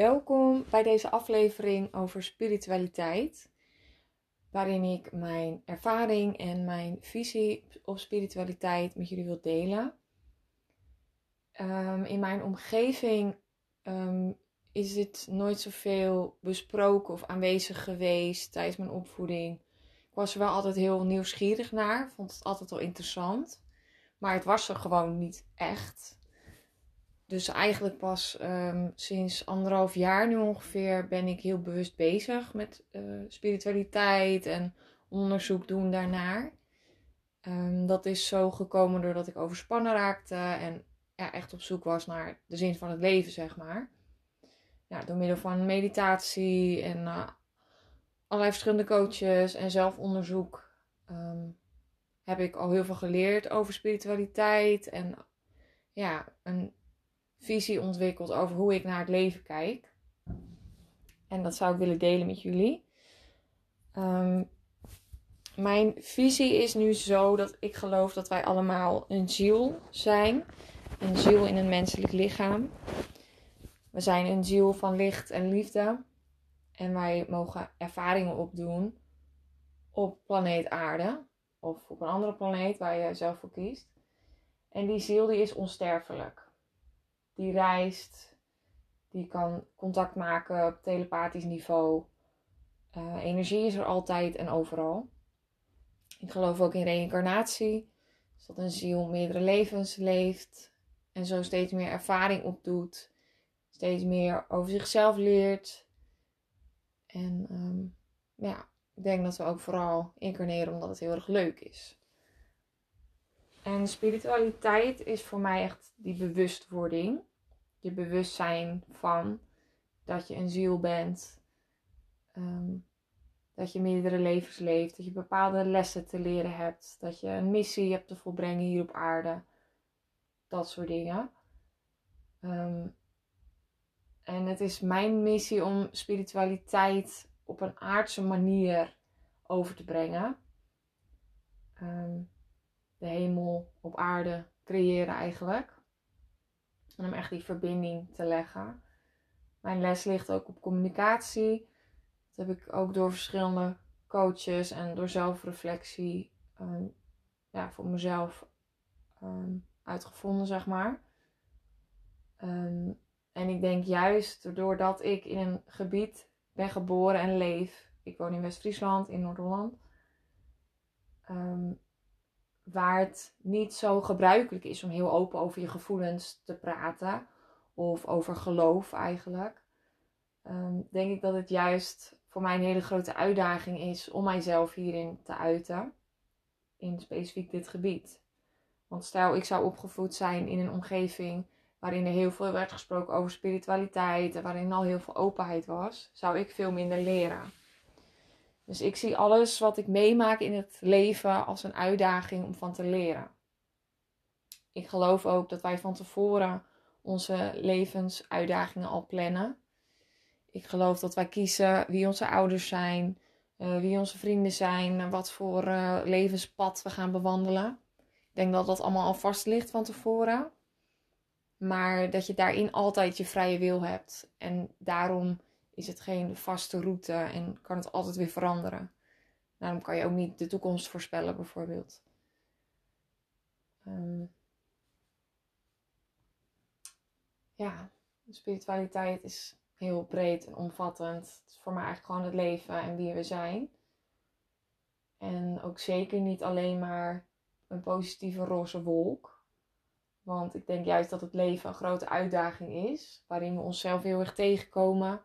Welkom bij deze aflevering over spiritualiteit, waarin ik mijn ervaring en mijn visie op spiritualiteit met jullie wil delen. Um, in mijn omgeving um, is dit nooit zoveel besproken of aanwezig geweest tijdens mijn opvoeding. Ik was er wel altijd heel nieuwsgierig naar, vond het altijd wel interessant, maar het was er gewoon niet echt dus eigenlijk pas um, sinds anderhalf jaar nu ongeveer ben ik heel bewust bezig met uh, spiritualiteit en onderzoek doen daarnaar. Um, dat is zo gekomen doordat ik overspannen raakte en ja, echt op zoek was naar de zin van het leven, zeg maar. Ja, door middel van meditatie en uh, allerlei verschillende coaches en zelfonderzoek um, heb ik al heel veel geleerd over spiritualiteit en ja, een visie ontwikkeld over hoe ik naar het leven kijk. En dat zou ik willen delen met jullie. Um, mijn visie is nu zo dat ik geloof dat wij allemaal een ziel zijn. Een ziel in een menselijk lichaam. We zijn een ziel van licht en liefde. En wij mogen ervaringen opdoen op planeet Aarde. Of op een andere planeet waar je zelf voor kiest. En die ziel die is onsterfelijk die reist, die kan contact maken op telepathisch niveau. Uh, energie is er altijd en overal. Ik geloof ook in reïncarnatie. Dus dat een ziel meerdere levens leeft en zo steeds meer ervaring opdoet, steeds meer over zichzelf leert. En um, ja, ik denk dat we ook vooral incarneren omdat het heel erg leuk is. En spiritualiteit is voor mij echt die bewustwording je bewustzijn van dat je een ziel bent. Ehm, dat je meerdere levens leeft. Dat je bepaalde lessen te leren hebt. Dat je een missie hebt te volbrengen hier op aarde. Dat soort dingen. Ehm, en het is mijn missie om spiritualiteit op een aardse manier over te brengen. Um, de hemel op aarde creëren eigenlijk. En om echt die verbinding te leggen. Mijn les ligt ook op communicatie. Dat heb ik ook door verschillende coaches en door zelfreflectie um, ja, voor mezelf um, uitgevonden, zeg maar. Um, en ik denk juist doordat ik in een gebied ben geboren en leef. Ik woon in West-Friesland, in Noord-Holland waar het niet zo gebruikelijk is om heel open over je gevoelens te praten. Of over geloof eigenlijk. Um, denk ik dat het juist voor mij een hele grote uitdaging is om mijzelf hierin te uiten. In specifiek dit gebied. Want stel ik zou opgevoed zijn in een omgeving waarin er heel veel werd gesproken over spiritualiteit en waarin al heel veel openheid was, zou ik veel minder leren. Dus ik zie alles wat ik meemaak in het leven als een uitdaging om van te leren. Ik geloof ook dat wij van tevoren onze levensuitdagingen al plannen. Ik geloof dat wij kiezen wie onze ouders zijn, uh, wie onze vrienden zijn, wat voor uh, levenspad we gaan bewandelen. Ik denk dat dat allemaal al vast ligt van tevoren. Maar dat je daarin altijd je vrije wil hebt. En daarom is het geen vaste route en kan het altijd weer veranderen. Daarom kan je ook niet de toekomst voorspellen, bijvoorbeeld. Um, ja, spiritualiteit is heel breed en omvattend. Het is voor mij eigenlijk gewoon het leven en wie we zijn. En ook zeker niet alleen maar een positieve roze wolk. Want ik denk juist dat het leven een grote uitdaging is, waarin we onszelf heel erg tegenkomen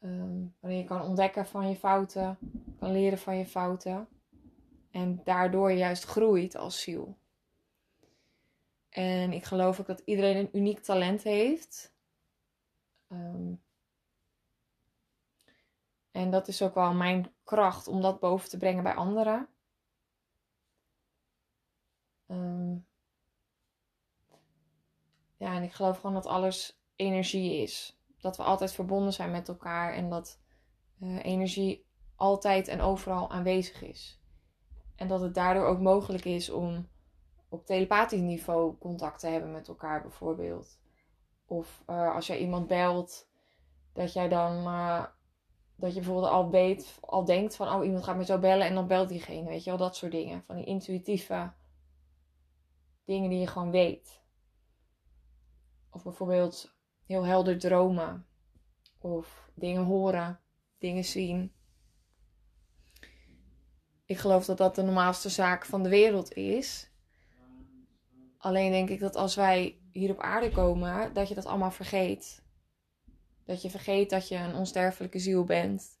Um, waarin je kan ontdekken van je fouten, kan leren van je fouten. En daardoor juist groeit als ziel. En ik geloof ook dat iedereen een uniek talent heeft. Um, en dat is ook wel mijn kracht om dat boven te brengen bij anderen. Um, ja, en ik geloof gewoon dat alles energie is dat we altijd verbonden zijn met elkaar en dat uh, energie altijd en overal aanwezig is. En dat het daardoor ook mogelijk is om op telepathisch niveau contact te hebben met elkaar bijvoorbeeld. Of uh, als jij iemand belt, dat jij dan, uh, dat je bijvoorbeeld al weet, al denkt van, oh iemand gaat me zo bellen en dan belt diegene, weet je wel, dat soort dingen. Van die intuïtieve dingen die je gewoon weet. Of bijvoorbeeld heel helder dromen. Of dingen horen, dingen zien. Ik geloof dat dat de normaalste zaak van de wereld is. Alleen denk ik dat als wij hier op aarde komen, dat je dat allemaal vergeet. Dat je vergeet dat je een onsterfelijke ziel bent.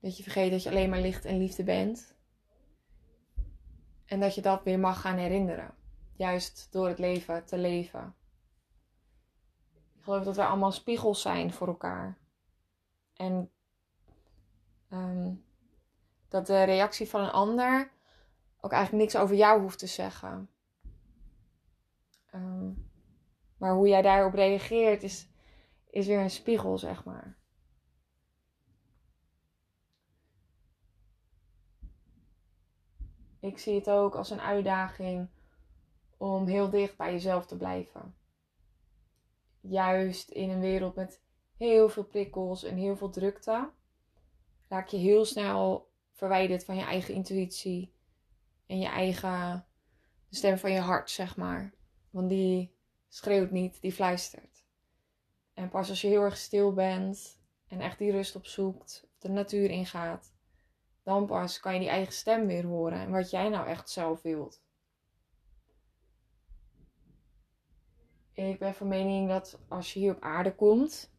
Dat je vergeet dat je alleen maar licht en liefde bent. En dat je dat weer mag gaan herinneren. Juist door het leven te leven. Ik geloof dat wij allemaal spiegels zijn voor elkaar. En um, dat de reactie van een ander ook eigenlijk niks over jou hoeft te zeggen. Um, maar hoe jij daarop reageert is, is weer een spiegel, zeg maar. Ik zie het ook als een uitdaging om heel dicht bij jezelf te blijven. Juist in een wereld met heel veel prikkels en heel veel drukte, raak je heel snel verwijderd van je eigen intuïtie en je eigen de stem van je hart, zeg maar. Want die schreeuwt niet, die fluistert. En pas als je heel erg stil bent en echt die rust opzoekt, de natuur ingaat, dan pas kan je die eigen stem weer horen en wat jij nou echt zelf wilt. Ik ben van mening dat als je hier op aarde komt,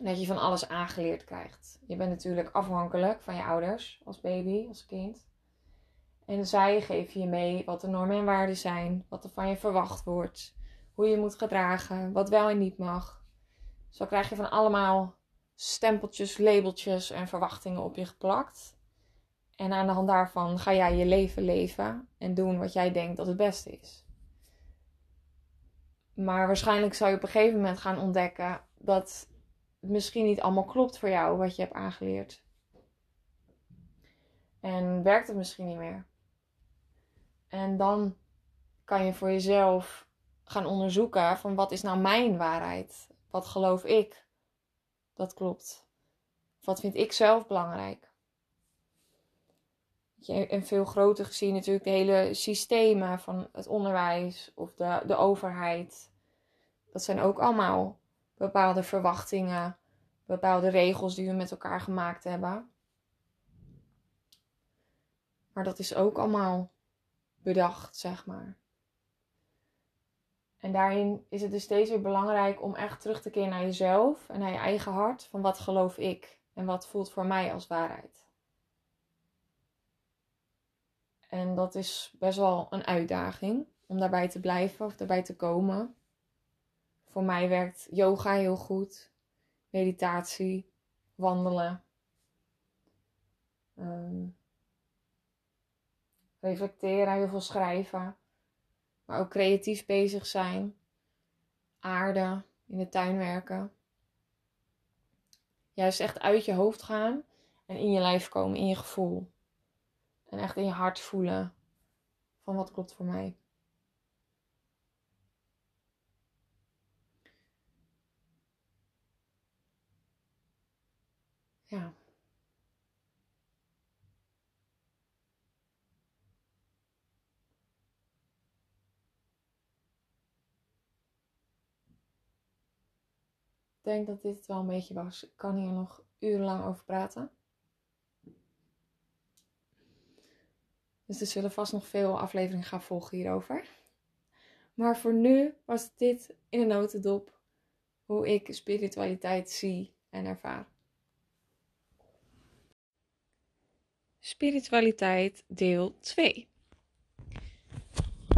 dat je van alles aangeleerd krijgt. Je bent natuurlijk afhankelijk van je ouders als baby, als kind. En zij geven je mee wat de normen en waarden zijn, wat er van je verwacht wordt, hoe je moet gedragen, wat wel en niet mag. Zo krijg je van allemaal stempeltjes, labeltjes en verwachtingen op je geplakt. En aan de hand daarvan ga jij je leven leven en doen wat jij denkt dat het beste is. Maar waarschijnlijk zal je op een gegeven moment gaan ontdekken dat het misschien niet allemaal klopt voor jou wat je hebt aangeleerd. En werkt het misschien niet meer. En dan kan je voor jezelf gaan onderzoeken van wat is nou mijn waarheid? Wat geloof ik dat klopt? Wat vind ik zelf belangrijk? En veel groter gezien natuurlijk de hele systemen van het onderwijs of de, de overheid. Dat zijn ook allemaal bepaalde verwachtingen, bepaalde regels die we met elkaar gemaakt hebben. Maar dat is ook allemaal bedacht, zeg maar. En daarin is het dus steeds weer belangrijk om echt terug te keren naar jezelf en naar je eigen hart. Van wat geloof ik en wat voelt voor mij als waarheid. En dat is best wel een uitdaging om daarbij te blijven of daarbij te komen. Voor mij werkt yoga heel goed, meditatie, wandelen. Um, reflecteren, heel veel schrijven. Maar ook creatief bezig zijn. Aarde, in de tuin werken. Juist echt uit je hoofd gaan en in je lijf komen, in je gevoel. En echt in je hart voelen van wat klopt voor mij. Ja. Ik denk dat dit het wel een beetje was. Ik kan hier nog urenlang over praten. Dus er zullen vast nog veel afleveringen gaan volgen hierover. Maar voor nu was dit in een notendop hoe ik spiritualiteit zie en ervaar. Spiritualiteit deel 2.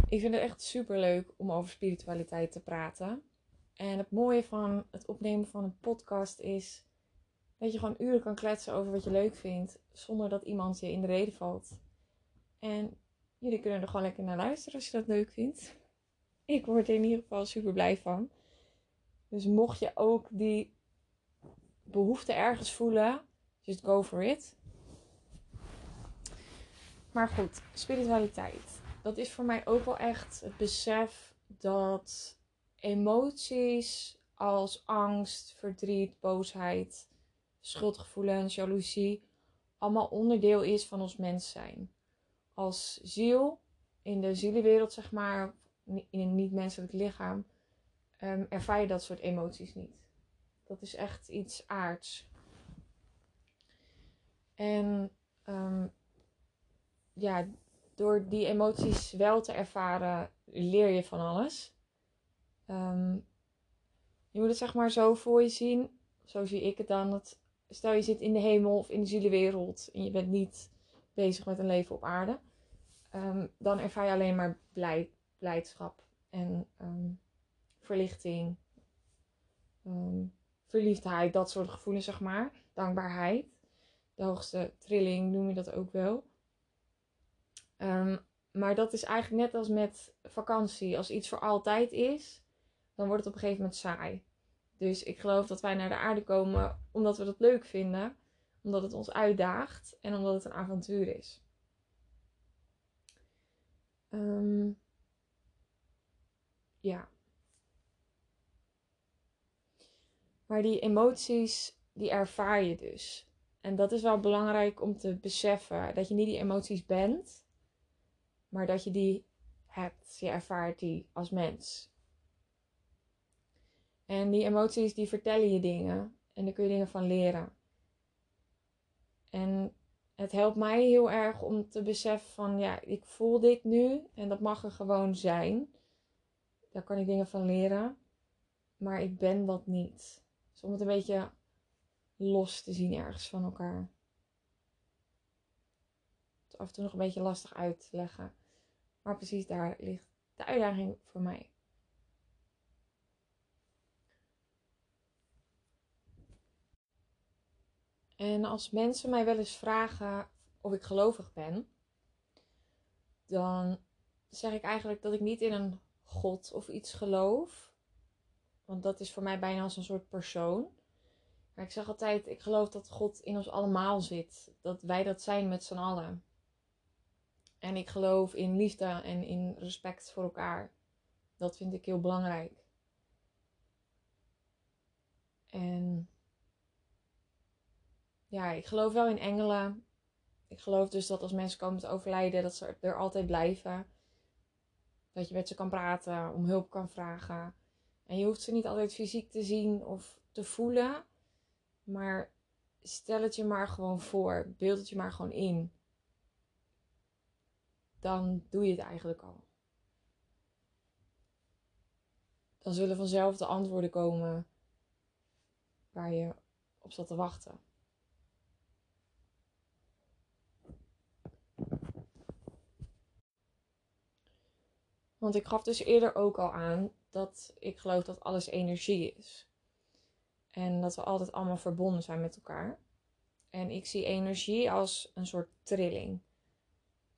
Ik vind het echt super leuk om over spiritualiteit te praten. En het mooie van het opnemen van een podcast is dat je gewoon uren kan kletsen over wat je leuk vindt, zonder dat iemand je in de reden valt. En jullie kunnen er gewoon lekker naar luisteren als je dat leuk vindt. Ik word er in ieder geval super blij van. Dus mocht je ook die behoefte ergens voelen, just go for it. Maar goed, spiritualiteit. Dat is voor mij ook wel echt het besef dat emoties als angst, verdriet, boosheid, schuldgevoelens, jaloezie allemaal onderdeel is van ons mens zijn. Als ziel, in de zielenwereld zeg maar, in een niet-menselijk lichaam, um, ervaar je dat soort emoties niet. Dat is echt iets aards. En um, ja, door die emoties wel te ervaren, leer je van alles. Um, je moet het zeg maar zo voor je zien. Zo zie ik het dan. Dat, stel je zit in de hemel of in de zielenwereld en je bent niet bezig met een leven op aarde. Um, dan ervaar je alleen maar blij, blijdschap en um, verlichting, verliefdheid, dat soort gevoelens zeg maar. Dankbaarheid. De hoogste trilling noem je dat ook wel. Maar dat is eigenlijk net als met vakantie. Als iets voor altijd is, dan wordt het op een gegeven moment saai. Dus ik geloof dat wij naar de aarde komen omdat we dat leuk vinden, omdat het ons uitdaagt en omdat het een avontuur is. Um, ja. Maar die emoties, die ervaar je dus. En dat is wel belangrijk om te beseffen. Dat je niet die emoties bent, maar dat je die hebt. Je ervaart die als mens. En die emoties die vertellen je dingen en daar kun je dingen van leren. En het helpt mij heel erg om te beseffen van ja, ik voel dit nu en dat mag er gewoon zijn. Daar kan ik dingen van leren. Maar ik ben dat niet. Dus om het een beetje los te zien ergens van elkaar. Het af en toe nog een beetje lastig uit te leggen. Maar precies daar ligt de uitdaging voor mij. En als mensen mij wel eens vragen of ik gelovig ben, dan zeg ik eigenlijk dat ik niet in een God of iets geloof. Want dat is voor mij bijna als een soort persoon. Maar ik zeg altijd, ik geloof dat God in ons allemaal zit. Dat wij dat zijn met z'n allen. En ik geloof in liefde en in respect voor elkaar. Dat vind ik heel belangrijk. En ja, ik geloof wel in engelen. Ik geloof dus dat als mensen komen te overlijden, dat ze er altijd blijven. Dat je met ze kan praten, om hulp kan vragen. En je hoeft ze niet altijd fysiek te zien of te voelen. Maar stel het je maar gewoon voor. Beeld het je maar gewoon in dan doe je het eigenlijk al. Dan zullen vanzelf de antwoorden komen waar je op zat te wachten. Want ik gaf dus eerder ook al aan dat ik geloof dat alles energie is. En dat we altijd allemaal verbonden zijn met elkaar. En ik zie energie als een soort trilling.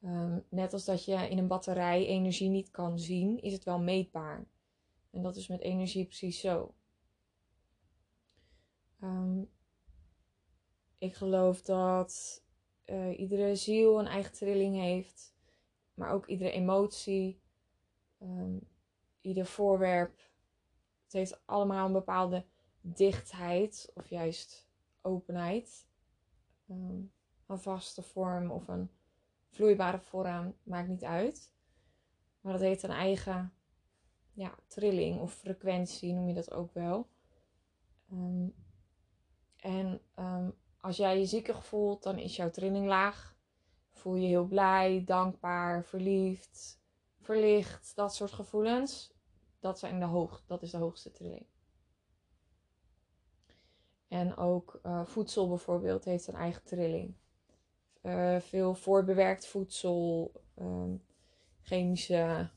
Ehm, net als dat je in een batterij energie niet kan zien, is het wel meetbaar. En dat is met energie precies zo. Um, ik geloof dat uh, iedere ziel een eigen trilling heeft, maar ook iedere emotie, um, ieder voorwerp. Het heeft allemaal een bepaalde dichtheid of juist openheid. een vaste vorm of een vloeibare vorm, maakt niet uit. Maar dat heeft een eigen ja, trilling of frequentie, noem je dat ook wel. Ehm, en ehm, als jij je ziekig voelt, dan is jouw trilling laag. Voel je heel blij, dankbaar, verliefd, verlicht, dat soort gevoelens. Dat, zijn de hoog, dat is de hoogste trilling. En ook uh, voedsel bijvoorbeeld heeft een eigen trilling. Uh, veel voorbewerkt voedsel, um, chemische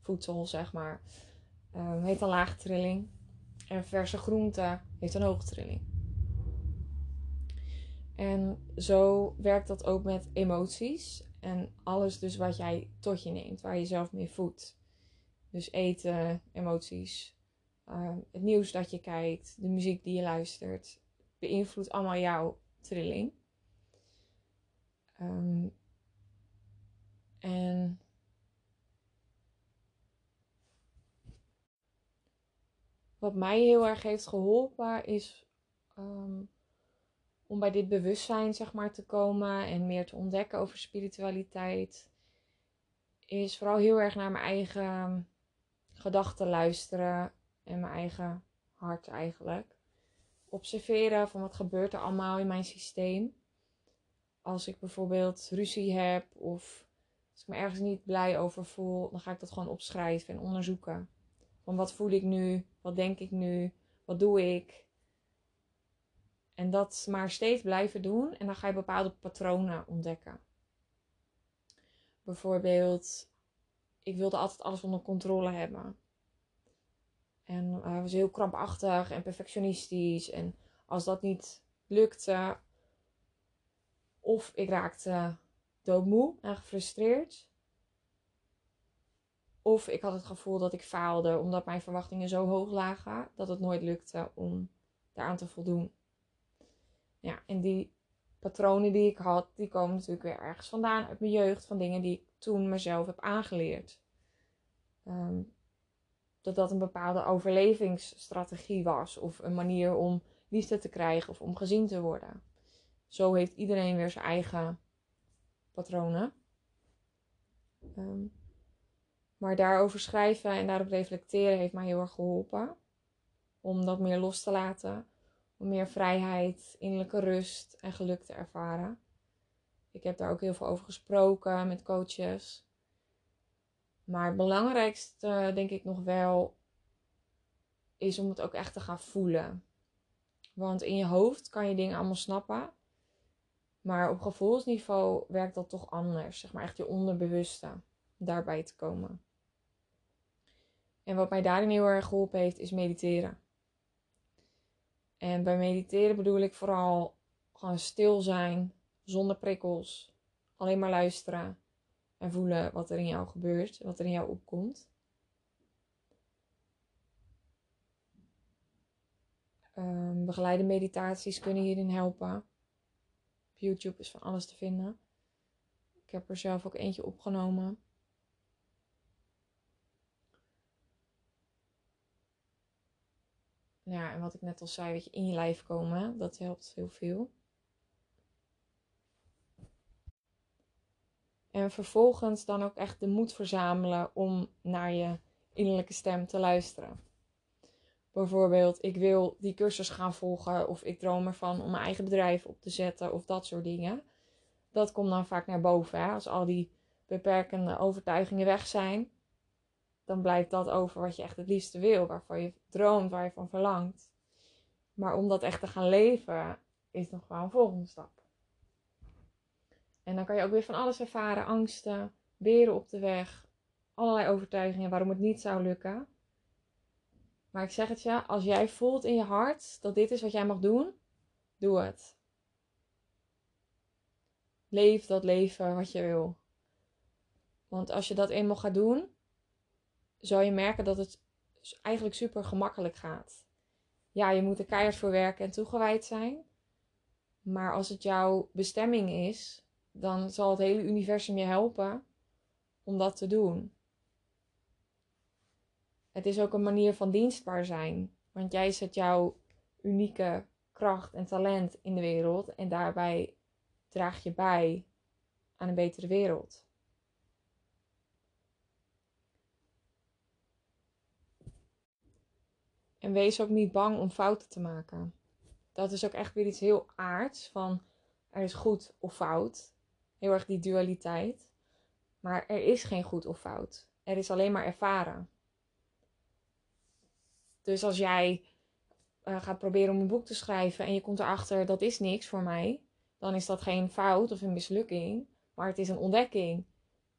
voedsel, zeg maar, um, heeft een lage trilling. En verse groente heeft een hoge trilling. En zo werkt dat ook met emoties. En alles dus wat jij tot je neemt, waar je zelf mee voedt. Dus eten, emoties, uh, het nieuws dat je kijkt, de muziek die je luistert, beïnvloedt allemaal jouw trilling. Um, en wat mij heel erg heeft geholpen is ehm, om bij dit bewustzijn zeg maar te komen en meer te ontdekken over spiritualiteit. Is vooral heel erg naar mijn eigen gedachten luisteren en mijn eigen hart eigenlijk. Observeren van wat gebeurt er allemaal in mijn systeem. Als ik bijvoorbeeld ruzie heb of als ik me ergens niet blij over voel, dan ga ik dat gewoon opschrijven en onderzoeken. Van wat voel ik nu? Wat denk ik nu? Wat doe ik? En dat maar steeds blijven doen en dan ga je bepaalde patronen ontdekken. Bijvoorbeeld, ik wilde altijd alles onder controle hebben. En uh, was heel krampachtig en perfectionistisch. En als dat niet lukte, of ik raakte doodmoe en gefrustreerd. Of ik had het gevoel dat ik faalde omdat mijn verwachtingen zo hoog lagen dat het nooit lukte om daaraan te voldoen. Ja, en die patronen die ik had, die komen natuurlijk weer ergens vandaan uit mijn jeugd, van dingen die ik toen mezelf heb aangeleerd. Ehm, dat dat een bepaalde overlevingsstrategie was of een manier om liefde te krijgen of om gezien te worden. Zo heeft iedereen weer zijn eigen patronen. Ehm, maar daarover schrijven en daarop reflecteren heeft mij heel erg geholpen. Om dat meer los te laten. Om meer vrijheid, innerlijke rust en geluk te ervaren. Ik heb daar ook heel veel over gesproken met coaches. Maar het belangrijkste, denk ik nog wel, is om het ook echt te gaan voelen. Want in je hoofd kan je dingen allemaal snappen. Maar op gevoelsniveau werkt dat toch anders. Zeg maar echt je onderbewuste daarbij te komen. En wat mij daarin heel erg geholpen heeft, is mediteren. En bij mediteren bedoel ik vooral gewoon stil zijn, zonder prikkels, alleen maar luisteren en voelen wat er in jou gebeurt, wat er in jou opkomt. Um, begeleide meditaties kunnen hierin helpen. Op YouTube is van alles te vinden. Ik heb er zelf ook eentje opgenomen. Ja, en wat ik net al zei, weet je, in je lijf komen, dat helpt heel veel. En vervolgens dan ook echt de moed verzamelen om naar je innerlijke stem te luisteren. Bijvoorbeeld, ik wil die cursus gaan volgen of ik droom ervan om mijn eigen bedrijf op te zetten of dat soort dingen. Dat komt dan vaak naar boven. Hè? Als al die beperkende overtuigingen weg zijn, dan blijft dat over wat je echt het liefste wil, waarvan je droomt, waar je van verlangt. Maar om dat echt te gaan leven, is nog wel een volgende stap. En dan kan je ook weer van alles ervaren: angsten, beren op de weg, allerlei overtuigingen waarom het niet zou lukken. Maar ik zeg het je, als jij voelt in je hart dat dit is wat jij mag doen, doe het. Leef dat leven wat je wil. Want als je dat eenmaal gaat doen, zal je merken dat het eigenlijk super gemakkelijk gaat. Ja, je moet er keihard voor werken en toegewijd zijn. Maar als het jouw bestemming is, dan zal het hele universum je helpen om dat te doen. Het is ook een manier van dienstbaar zijn. Want jij zet jouw unieke kracht en talent in de wereld en daarbij draag je bij aan een betere wereld. En wees ook niet bang om fouten te maken. Dat is ook echt weer iets heel aards van er is goed of fout. Heel erg die dualiteit. Maar er is geen goed of fout. Er is alleen maar ervaren. Dus als jij uh, gaat proberen om een boek te schrijven en je komt erachter dat is niks voor mij, dan is dat geen fout of een mislukking, maar het is een ontdekking.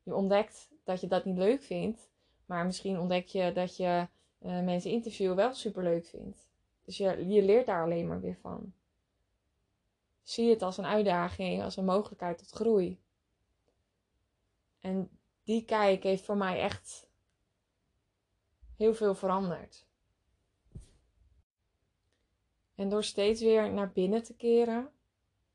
Je ontdekt dat je dat niet leuk vindt, maar misschien ontdek je dat je uh, mensen interviewen wel super leuk vindt. Dus je, je leert daar alleen maar weer van. Zie het als een uitdaging, als een mogelijkheid tot groei. En die kijk heeft voor mij echt heel veel veranderd. En door steeds weer naar binnen te keren,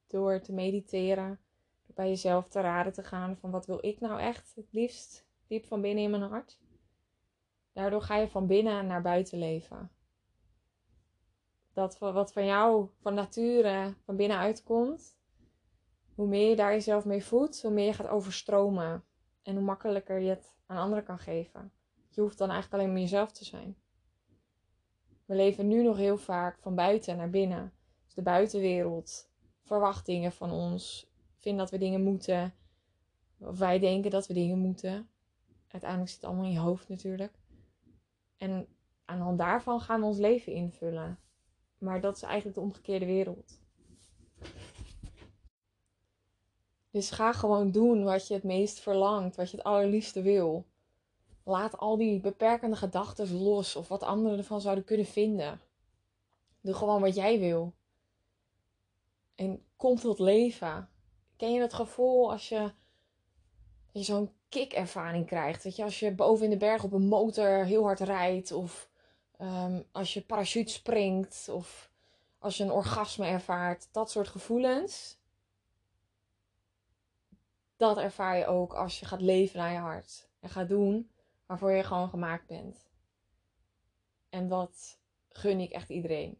door te mediteren, door bij jezelf te raden te gaan van wat wil ik nou echt het liefst diep van binnen in mijn hart. Daardoor ga je van binnen naar buiten leven. dat wat van jou, van nature, van binnenuit komt, hoe meer je daar jezelf mee voedt, hoe meer je gaat overstromen. En hoe makkelijker je het aan anderen kan geven. Je hoeft dan eigenlijk alleen maar jezelf te zijn. We leven nu nog heel vaak van buiten naar binnen. Dus de buitenwereld, verwachtingen van ons, vinden dat we dingen moeten. Of wij denken dat we dingen moeten. Uiteindelijk zit het allemaal in je hoofd natuurlijk. En aan de hand daarvan gaan we ons leven invullen. Maar dat is eigenlijk de omgekeerde wereld. Dus ga gewoon doen wat je het meest verlangt, wat je het allerliefste wil. Laat al die beperkende gedachten los of wat anderen ervan zouden kunnen vinden. Doe gewoon wat jij wil. En kom tot leven. Ken je dat gevoel als je, je zo'n kick-ervaring krijgt? Dat je als je boven in de berg op een motor heel hard rijdt, of um, als je parachute springt, of als je een orgasme ervaart, dat soort gevoelens dat ervaar je ook als je gaat leven naar je hart. En gaat doen waarvoor je gewoon gemaakt bent. En dat gun ik echt iedereen.